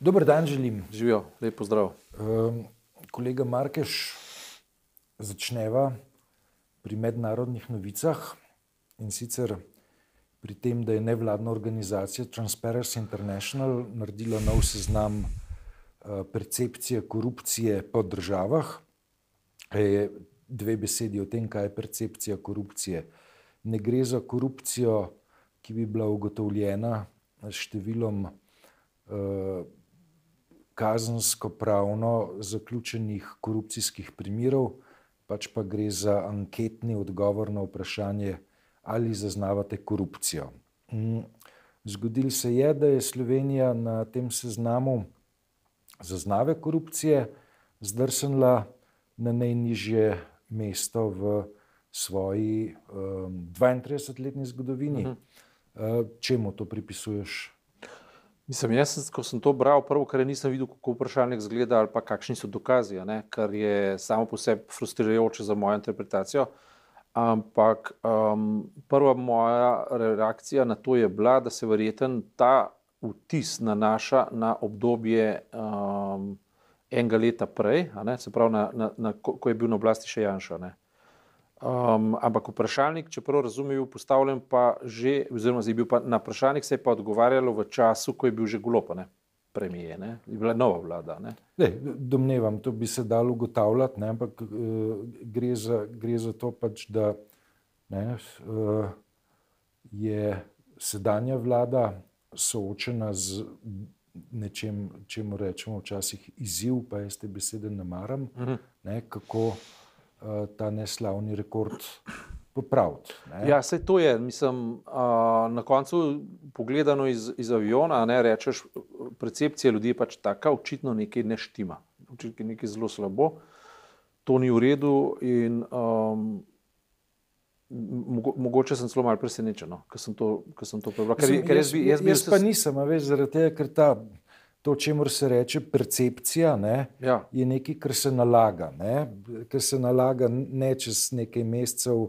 Dober dan, želim. Živijo, lepo zdrav. Um, kolega Markeš, začneva pri mednarodnih novicah in sicer pri tem, da je nevladna organizacija Transparency International naredila nov seznam uh, percepcije korupcije po državah. Je dve besedi o tem, kaj je percepcija korupcije. Ne gre za korupcijo, ki bi bila ugotovljena s številom uh, kazensko-pravno zaključenih korupcijskih primerov, pač pa gre za anketni odgovor na vprašanje, ali zaznavate korupcijo. Mm, zgodilo se je, da je Slovenija na tem seznamu zaznave korupcije zdrsnila na najnižje mesto v svoji um, 32-letni zgodovini. Uh -huh. uh, čemu to pripisuješ? Mislim, jaz, ko sem to bral, prvo, kar nisem videl, kako vprašalnik izgleda ali pa kakšni so dokazi, ne, kar je samo po sebi frustrirajoče za mojo interpretacijo. Ampak um, prva moja reakcija na to je bila, da se verjeten ta vtis nanaša na obdobje um, enega leta prej, se pravi, na, na, na, ko je bil na oblasti še Janša. Ne. Um, ampak vprašalnik, če prav razumem, je bil postavljen pa že, oziroma je bil pa na vprašalnik se je pa odgovarjalo v času, ko je bil že golopane. Premije, ne? je bila nova vlada. Ne? Ne, domnevam, to bi se dalo ugotavljati, ne? ampak uh, gre, za, gre za to, pač, da ne, uh, je sedanja vlada soočena z nečem, čemu rečemo včasih izziv, pa jaz te besede ne maram, uh mhm. -huh. ne, kako ta neslavni rekord popraviti. Ne? Ja, se to je. Mislim, uh, na koncu, pogledano iz, iz aviona, ne rečeš, percepcija ljudi je pač taka, očitno nekaj ne štima, očitno nekaj zelo slabo, to ni v redu. In, um, Mogo, mogoče sem celo malo presenečen, no, ker sem to, to prebral. Jaz, jaz, jaz, jaz pa nisem, veš, zaradi tega, ker ta to, čemu se reče percepcija, ne, ja. je nekaj, kar se nalaga. Ne, kar se nalaga ne čez nekaj mesecev,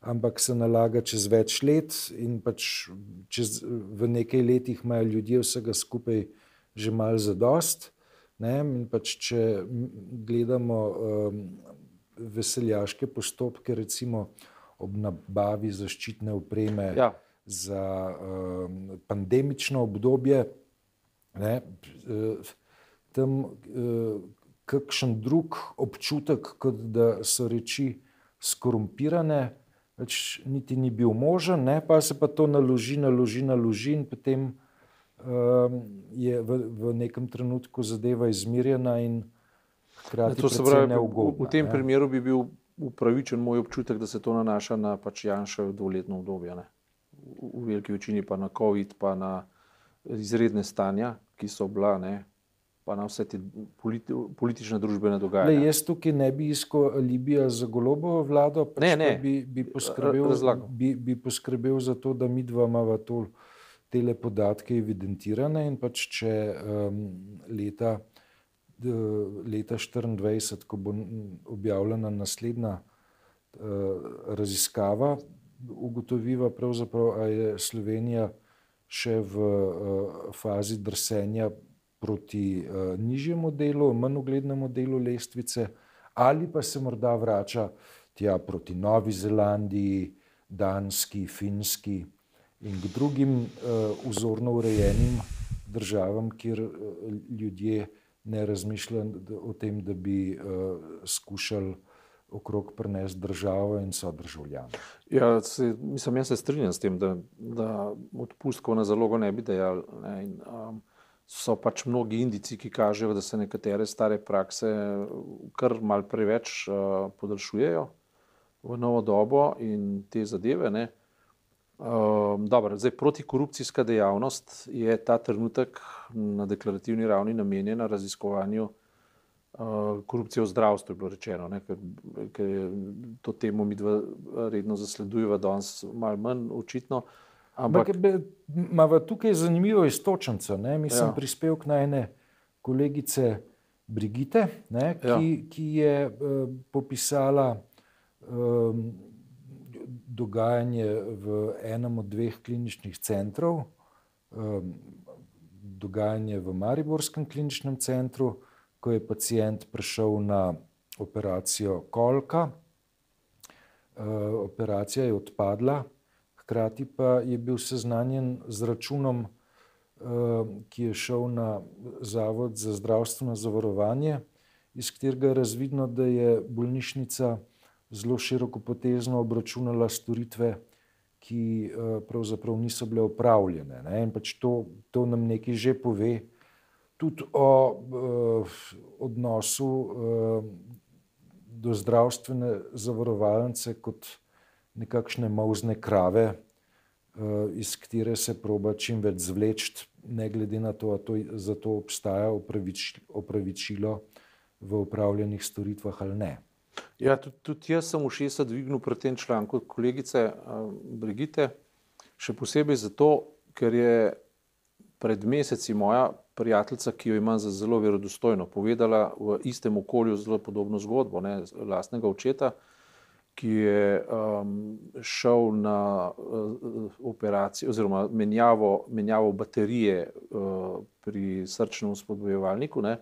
ampak se nalaga čez več let, in pač čez, v nekaj letih imajo ljudje vsega skupaj že malo za dost. Ne, pač če gledamo um, veseljaške postopke, recimo ob nabavi zaščitne opreme ja. za um, pandemično obdobje, ne, eh, tam eh, kakšen drug občutek, kot da so reči skorumpirane, več niti ni bil možen, ne, pa se pa to naloži, naloži, naloži in potem um, je v, v nekem trenutku zadeva izmirjena in hkrati to se pravi neugodna. V tem ne. primeru bi bil upravičen moj občutek, da se to nanaša na pač Janša dvoletno obdobje. Ne. V, v veliki večini pa na COVID, pa na izredne stanja, ki so bila, ne, pa na vse te politi, politične družbene dogajanja. Le, jaz tukaj ne bi iskal Libija za golobo vlado, pač ne, ne. Bi, bi, poskrbel, bi, bi poskrbel za to, da mi dva imamo te podatke evidentirane in pač če um, leta. Leta 2024, ko bo objavljena naslednja uh, raziskava, ugotoviva, da je Slovenija še v uh, fazi drsenja proti uh, nižjemu delu, manj uglednemu delu lestvice, ali pa se morda vrača tja proti Novi Zelandiji, Danski, Finski in drugim uh, vzorno urejenim državam, kjer ljudje ne razmišljajo o tem, da bi skušali okrog prenesti državo in so državljani. Ja, se, mislim, jaz se strinjam s tem, da, da odpustkov na zalogo ne bi dejali. Ne, in, um, so pač mnogi indici, ki kažejo, da se nekatere stare prakse kar mal preveč uh, podaljšujejo v novo dobo in te zadeve. Ne. Um, dobro, zdaj, protikorupcijska dejavnost je ta trenutek na deklarativni ravni namenjena raziskovanju Eh, korupcije v zdravstvu, je bilo rečeno, ne, ker, ker je to temo mi dva redno zasledujeva, danes malo manj očitno. Ampak imamo tukaj zanimivo istočnico. Mi smo ja. prispevek na ene kolegice Brigite, ne, ki, ja. ki je uh, popisala um, dogajanje v enem od dveh kliničnih centrov. Um, dogajanje v Mariborskem kliničnem centru, ko je pacijent prišel na operacijo kolka. Operacija je odpadla, hkrati pa je bil seznanjen z računom, ki je šel na Zavod za zdravstveno zavarovanje, iz katerega je razvidno, da je bolnišnica zelo širokopotezno obračunala storitve, ki pravzaprav niso bile opravljene. Ne, in pač to, nam nekaj že pove tudi o odnosu do zdravstvene zavarovalnice kot nekakšne molzne krave, iz katere se proba čim več zvleči, ne glede na to, a to za to obstaja opravičilo v opravljenih storitvah ali ne. Ja, tudi, tudi jaz sem ušesa dvignil pri tem članku kolegice Brigite, še posebej zato, ker je pred meseci moja prijateljica, ki jo imam za zelo verodostojno, povedala v istem okolju zelo podobno zgodbo, ne, lastnega očeta, ki je um, šel na uh, operacijo oziroma menjavo, menjavo baterije uh, pri srčnem spodbojevalniku, ne,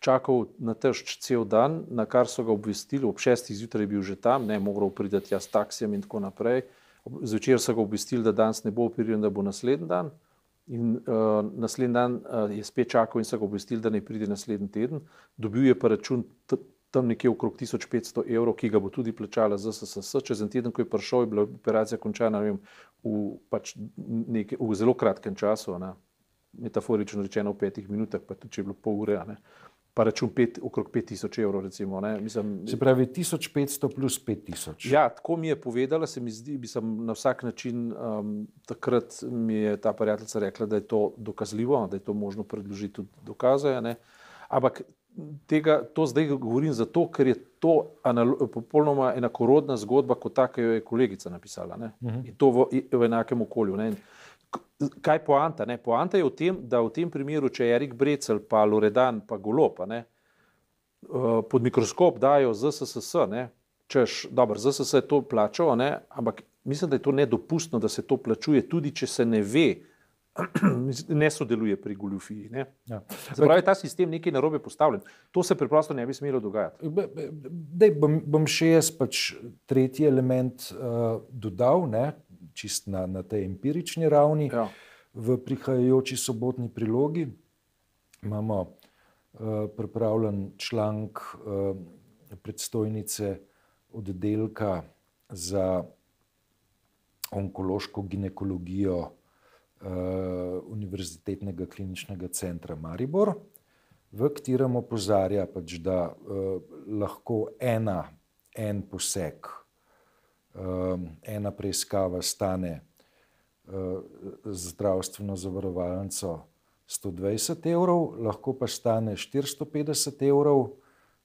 čakal na težč cel dan, na kar so ga obvestili, ob šestih zjutraj je bil že tam, ne, moral prideti jaz s taksijem in tako naprej. Zvečer so ga obvestili, da danes ne bo operiran, da bo naslednji dan. In uh, naslednji dan uh, je spet čakal in so ga obvestili, da ne pride naslednji teden. Dobil je pa račun tam nekje okrog 1500 evrov, ki ga bo tudi plačala ZSSS. Čez en teden, ko je prišel, je bila operacija končana vem, v, pač neke, v zelo kratkem času, ne? metaforično rečeno v petih minutah, pa tudi če je bilo pol ure. Ne? Pa račun pet, okrog 5000 evrov. Recimo, Mislim, se pravi 1500 plus 5000. Ja, tako mi je povedala, se mi zdi, bi sem na vsak način um, takrat mi je ta prijateljica rekla, da je to dokazljivo, da je to možno predložiti tudi dokaze. Ampak tega, to zdaj govorim zato, ker je to popolnoma enakorodna zgodba, kot ta, ki jo je kolegica napisala. Uh mhm. -huh. In to v, v enakem okolju. Ne? Kaj je poanta? Ne? Poanta je v tem, da v tem primeru, če je Erik Brecel, pa Loredan, pa Golopa, ne, eh, pod mikroskop dajo ZSS, ne, češ, dobro, ZSS je to plačal, ne, ampak mislim, da je to nedopustno, da se to plačuje, tudi če se ne ve, ne sodeluje pri goljufiji. Ja. Pravi, je ta sistem nekaj narobe postavljen. To se preprosto ne bi smelo dogajati. Dej, bom, bom še jaz pač tretji element uh, dodal, ne, čist na, na tej empirični ravni. Ja. V prihajajoči sobotni prilogi imamo uh, pripravljen članek uh, predstojnice oddelka za onkološko ginekologijo uh, Univerzitetnega kliničnega centra Maribor, v katerem opozarja, pač, da uh, lahko ena, en poseg, ena preiskava stane uh, zdravstveno zavarovalnico 120 evrov, lahko pa stane 450 evrov.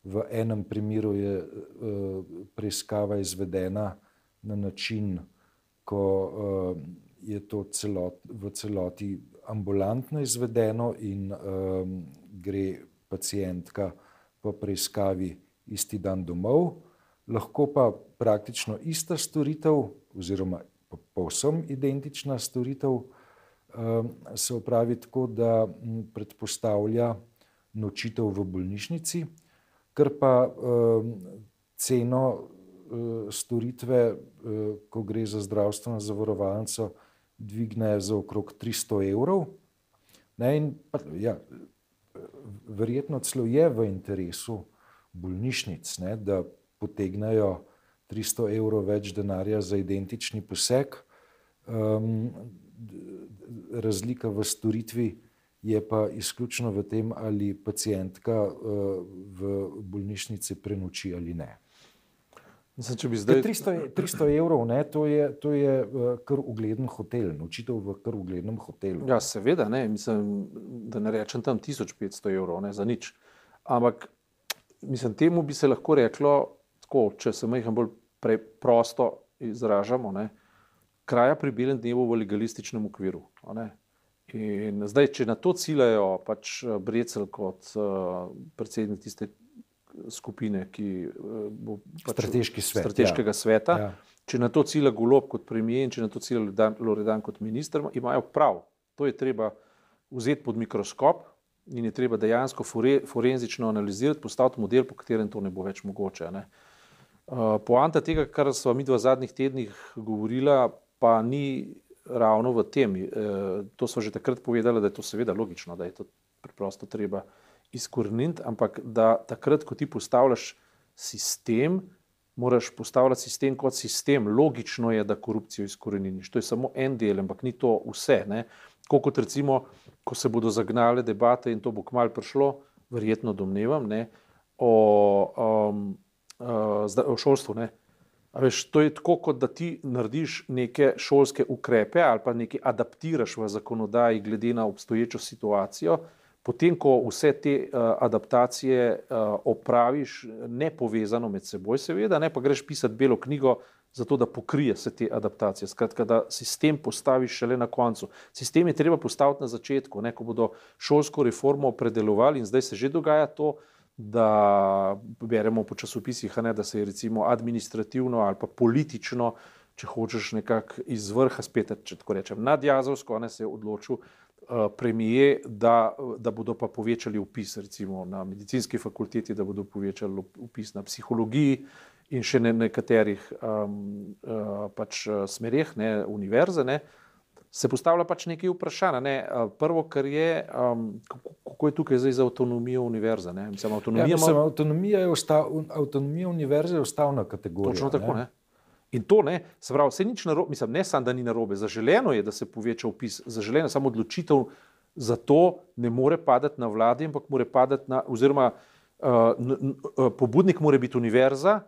V enem primeru je uh, preiskava izvedena na način, ko uh, je to celot, v celoti ambulantno izvedeno in um, gre pacijentka po preiskavi isti dan domov, lahko pa praktično ista storitev oziroma povsem identična storitev um, se opravi tako, da predpostavlja nočitev v bolnišnici, ker pa um, ceno uh, storitve, ko gre za zdravstveno zavarovalnico, dvigne za okrog 300 evrov. Ne, in, ja, verjetno celo je v interesu bolnišnic, ne, da potegnajo 300 evrov več denarja za identični poseg. Um, razlika v storitvi je pa izključno v tem, ali pacijentka uh, v bolnišnici prenoči ali ne. Mislim, če bi zdaj 300, 300 evrov, ne, to je, to je uh, kar ugleden hotel, učitev v kar uglednem hotelu. Ja, seveda, ne, mislim, da ne rečem tam 1500 evrov, ne, za nič. Ampak mislim, temu bi se lahko reklo tako, če se majhen bolj preprosto izražamo, ne, kraja pri belem dnevu v legalističnem okviru. In zdaj, če na to ciljajo pač Brecel kot uh, predsednik tiste skupine, ki eh, bo pač strateški svet, strateškega ja. sveta. Ja. Če na to cilja Golob kot premijer in če na to cilja Loredan kot minister, imajo prav. To je treba vzeti pod mikroskop in je treba dejansko fore, forenzično analizirati, postaviti model, po katerem to ne bo več mogoče. Ne. Uh, poanta tega, kar smo mi v zadnjih tednih govorila, pa ni ravno v tem. Uh, to smo že takrat povedali, da je to seveda logično, da je to preprosto treba izkoreniniti, ampak da takrat, ko ti postavljaš sistem, moraš postavljati sistem kot sistem. Logično je, da korupcijo izkoreniniš. To je samo en del, ampak ni to vse. Ne? Kot recimo, ko se bodo zagnale debate in to bo kmalo prišlo, verjetno domnevam, ne, o, um, uh, o šolstvu. Ne. Veš, to je tako, kot da ti narediš neke šolske ukrepe ali pa nekaj adaptiraš v zakonodaji, glede na obstoječo situacijo. Potem, ko vse te uh, adaptacije uh, opraviš, ne povezano med seboj, seveda, ne pa greš pisati belo knjigo, zato da pokrije se te adaptacije. Skratka, da sistem postaviš šele na koncu. Sistem je treba postaviti na začetku, ne, ko bodo šolsko reformo predelovali, in zdaj se že dogaja to, da beremo po časopisih, ne, da se je recimo administrativno ali pa politično, če hočeš nekako iz vrha spet, če tako rečem, nadjazovsko, ne se je odločil. Eh, premije, da, da bodo pa povečali upis, recimo na medicinski fakulteti, da bodo povečali upis na psihologiji in še na nekaterih um, uh, pač eh, smerih, ne univerze. Ne, se postavlja pač nekaj vprašanj. Ne. Prvo, kar je, um, kako, kako je tukaj zdaj za avtonomijo univerze. Mislim, avtonomija, ja, mislim, avtonomija, je ostav, avtonomija univerze je ustavna kategorija. Točno tako. Ne. Ne. In to ne, se pravi, vse nič narobe, mislim, ne samo, da ni narobe, zaželeno je, da se poveča upis, zaželeno samo odločitev za to, ne more padati na vladi, ampak more padati na, oziroma uh, n, n, pobudnik mora biti univerza,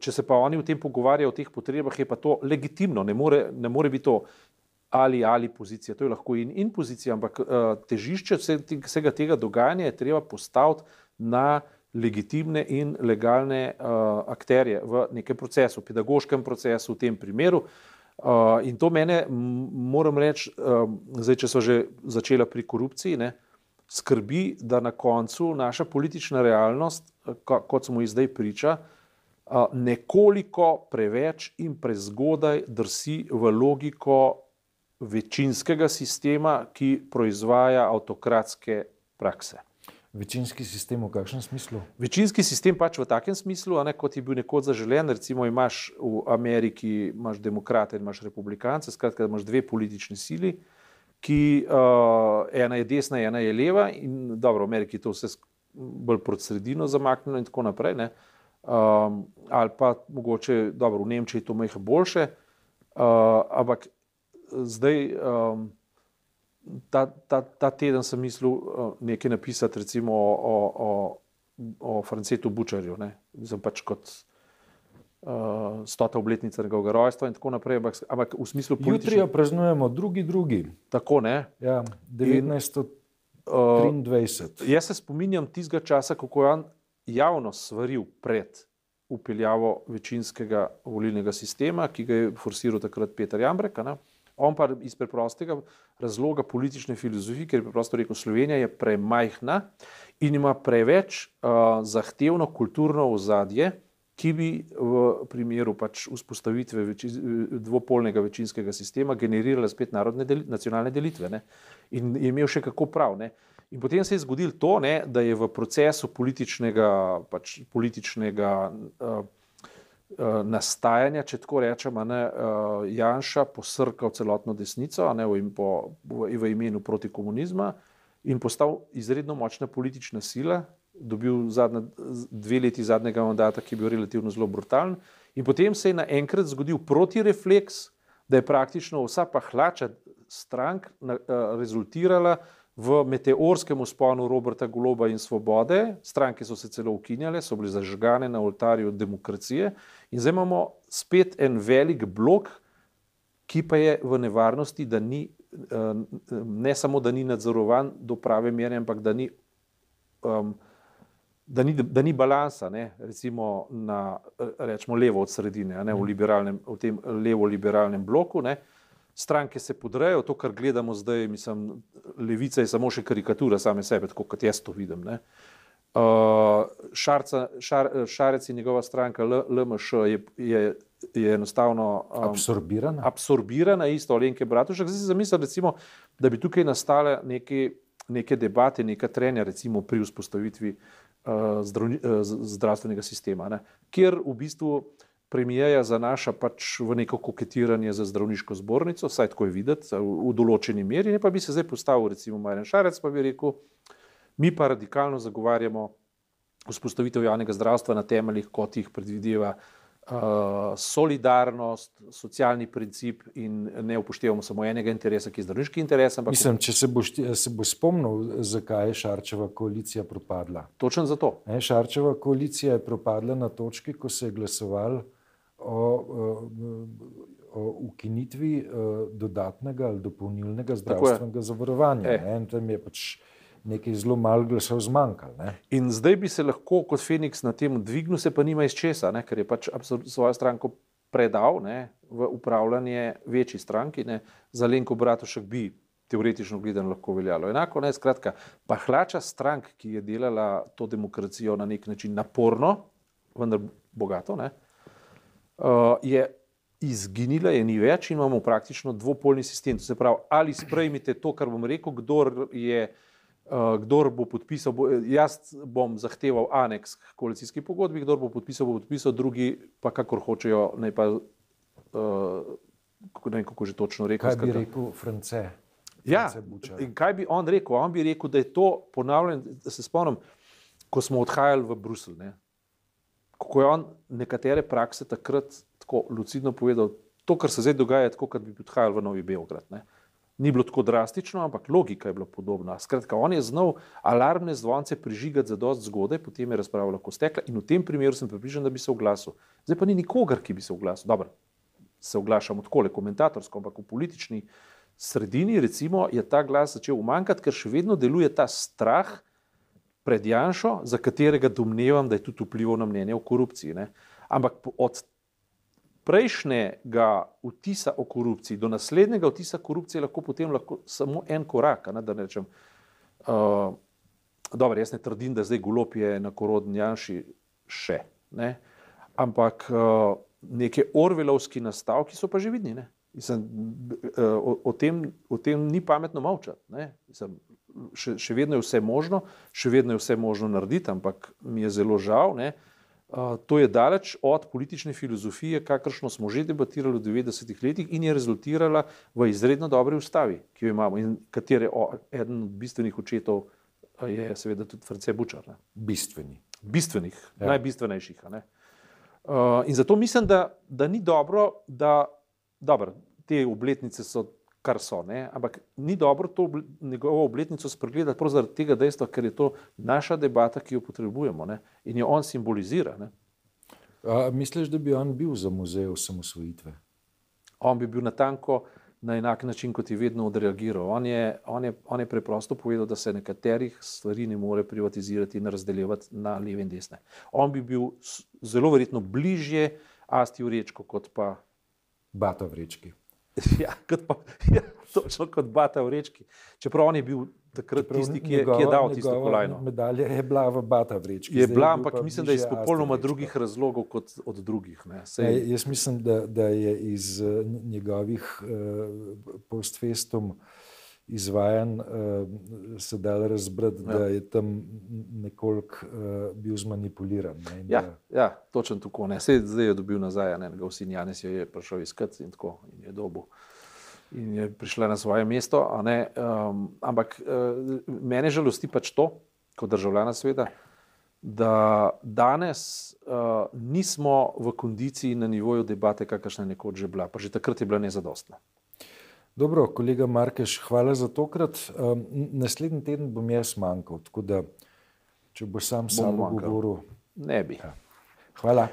če se pa oni v tem pogovarjajo o teh potrebah, je pa to legitimno, ne more, ne more biti to ali ali pozicija, to je lahko in, in pozicija, ampak uh, težišče vsega tega dogajanja je treba postaviti na legitimne in legalne uh, akterje v nekem procesu, pedagoškem procesu, v tem primeru. Uh, in to mene, moram reči, zdaj, če so že začela pri korupciji, ne, skrbi, da na koncu naša politična realnost, kot smo ji zdaj priča, nekoliko preveč in prezgodaj drsi v logiko večinskega sistema, ki proizvaja avtokratske prakse. Večinski sistem v kakšnem smislu? Večinski sistem pač v takem smislu, ne, kot je bil nekoč zaželen. Recimo imaš v Ameriki imaš demokrate in imaš republikance, skratka imaš dve politični sili, ki uh, ena je desna, ena je leva in dobro, v Ameriki to vse bolj proti sredino zamaknjeno in tako naprej. Ne. Um, ali pa mogoče, dobro, v Nemčiji to majhe boljše, uh, ampak zdaj. Um, ta, ta, ta teden sem mislil uh, nekaj napisati, recimo o, o, o, o Francetu Bučarju, sem pač kot uh, stota obletnica njegovega rojstva in tako naprej. Ampak, ampak v smislu političnega. Jutri praznujemo drugi, drugi. Tako ne. Ja, 1923. Uh, jaz se spominjam tistega časa, kako je on javno svaril pred upeljavo večinskega volilnega sistema, ki ga je forsiral takrat Peter Jambrek. On pa iz preprostega razloga politične filozofije, ker je preprosto rekel, Slovenija je premajhna in ima preveč uh, zahtevno kulturno ozadje, ki bi v primeru pač vzpostavitve veči, dvopolnega večinskega sistema generirala spet narodne deli, nacionalne delitve. Ne? In je imel še kako prav. Ne? In potem se je zgodilo to, ne, da je v procesu političnega, pač političnega uh, nastajanja, če tako rečemo, ne, uh, Janša posrkal celotno desnico ne, v, im po, v, imenu proti komunizma in postal izredno močna politična sila, dobil zadnja, dve leti zadnjega mandata, ki je bil relativno zelo brutalen. In potem se je naenkrat zgodil protirefleks, da je praktično vsa pahlača strank na, uh, rezultirala v meteorskem usponu Roberta Goloba in Svobode, stranke so se celo ukinjale, so bile zažgane na oltarju demokracije, in zdaj imamo spet en velik blok, ki pa je v nevarnosti, da ni, eh, ne samo da ni nadzorovan do prave mere, ampak da ni, um, da ni, da ni balansa, ne, recimo na rečemo, levo od sredine, ne, v, v tem levo-liberalnem bloku. Ne, stranke se podrejo, to, kar gledamo zdaj, mislim, levica je samo še karikatura same sebe, tako kot jaz to vidim. Ne. Uh, šarca, šar, šarec in njegova stranka L, LMŠ je, je je enostavno um, absorbirana. Absorbirana isto Alenke Bratušek. Zdaj si zamislim, recimo, da bi tukaj nastale neke, neke debate, neka trenja, recimo pri vzpostavitvi uh, zdravni, uh, zdravstvenega sistema, ne? kjer v bistvu premijeja zanaša pač v neko koketiranje za zdravniško zbornico, vsaj tako je videti, v, določeni meri, ne pa bi se zdaj postavil, recimo Marjan Šarec, pa bi rekel, mi pa radikalno zagovarjamo vzpostavitev javnega zdravstva na temeljih, kot jih predvideva uh, solidarnost, socialni princip in ne upoštevamo samo enega interesa, ki je zdravniški interes. Mislim, če se boš se bo spomnil, zakaj je Šarčeva koalicija propadla. Točno zato. Ne, Šarčeva koalicija je propadla na točki, ko se je glasoval o, o, ukinitvi o, dodatnega ali dopolnilnega zdravstvenega zavarovanja. E. Tam je pač nekaj zelo malo glasov zmanjkalo. In zdaj bi se lahko kot Feniks na tem dvignil, se pa nima iz česa, ne? ker je pač svojo stranko predal ne? v upravljanje večji stranki, ne? za Lenko Bratušek bi teoretično gledano lahko veljalo. Enako, ne, skratka, pa hlača strank, ki je delala to demokracijo na nek način naporno, vendar bogato, ne, uh, je izginila, je ni več in imamo praktično dvopolni sistem. To se pravi, ali sprejmite to, kar bom rekel, kdo je Eh, kdor bo podpisal, bo, jaz bom zahteval aneks k koalicijski pogodbi, kdor bo podpisal, bo podpisal, drugi pa kakor hočejo, naj pa, uh, ne vem, kako že točno rekel. Kaj bi skrat, rekel France? Ja, in kaj bi on rekel? On bi rekel, da je to ponavljanje, da se spomnim, ko smo odhajali v Bruselj, ne? Kako je on nekatere prakse takrat tako lucidno povedal, to, kar se zdaj dogaja, je tako, kot bi odhajali v Novi Beograd. Ne? ni bilo tako drastično, ampak logika je bila podobna. Skratka, on je znal alarmne zvonce prižigati za dost zgodaj, potem je razprava lahko stekla in v tem primeru sem pripričan, da bi se oglasil. Zdaj pa ni nikogar, ki bi se oglasil. Dobro, se oglašamo tako le komentatorsko, ampak v politični sredini recimo je ta glas začel umankati, ker še vedno deluje ta strah pred Janšo, za katerega domnevam, da je tudi vplival na mnenje o korupciji. Ne? Ampak od prejšnjega vtisa o korupciji do naslednjega vtisa korupcije lahko potem lahko samo en korak. Ne, rečem, uh, dobro, jaz ne trdim, da zdaj golop je na korodni Janši še, ne, ampak uh, neke orvelovski nastavki so pa že vidni. Ne. Mislim, uh, o, o, tem, o tem ni pametno molčati. Še, še vedno je vse možno, še vedno je vse možno narediti, ampak mi je zelo žal, ne, uh, to je daleč od politične filozofije, kakršno smo že debatirali v 90-ih letih in je rezultirala v izredno dobri ustavi, ki jo imamo in katere o, eden od bistvenih očetov je seveda tudi France Bučar. Ne. Bistveni. Bistvenih, ja. najbistvenejših. Ne. Uh, in zato mislim, da, da ni dobro, da dobro, te obletnice so kar so. Ne? Ampak ni dobro to njegovo obletnico spregledati prav zaradi tega dejstva, ker je to naša debata, ki jo potrebujemo ne? in jo on simbolizira. A, misliš, da bi on bil za muzej osamosvojitve? On bi bil na tanko na enak način, kot je vedno odreagiral. On je, on, je, on je preprosto povedal, da se nekaterih stvari ne more privatizirati in razdeljevati na leve in desne. On bi bil zelo verjetno bližje Asti Vrečko kot pa Bata Vrečki. Ja, kot pa, ja, točno kot Bata v Rečki. Čeprav on je bil takrat Čeprav tisti, ki je, njegova, ki je dal tisto kolajno. Medalja je bila v Bata v Rečki. Je bila, ampak mislim, da je iz popolnoma drugih razlogov kot od drugih. Sej... Ne, jaz mislim, da, da je iz uh, njegovih uh, postfestum izvajan, uh, se da razbrati, ja. da je tam nekoliko uh, bil zmanipuliran. Ne, ja, da... ja, točno tako. Sej, zdaj je dobil nazaj, ne, njegov sin Janes je prišel iskati in tako in je dobil. In je prišla na svoje mesto. Um, ampak uh, mene žalosti pač to, kot državljana sveta, da danes uh, nismo v kondiciji na nivoju debate, kakršna je nekoč že bila. Pa že takrat je bila nezadostna. Dobro, kolega Markeš, hvala za tokrat. Um, naslednji teden bom jaz manjkal, tako da če boš sam samo govoril, ne bi. Ja. Hvala.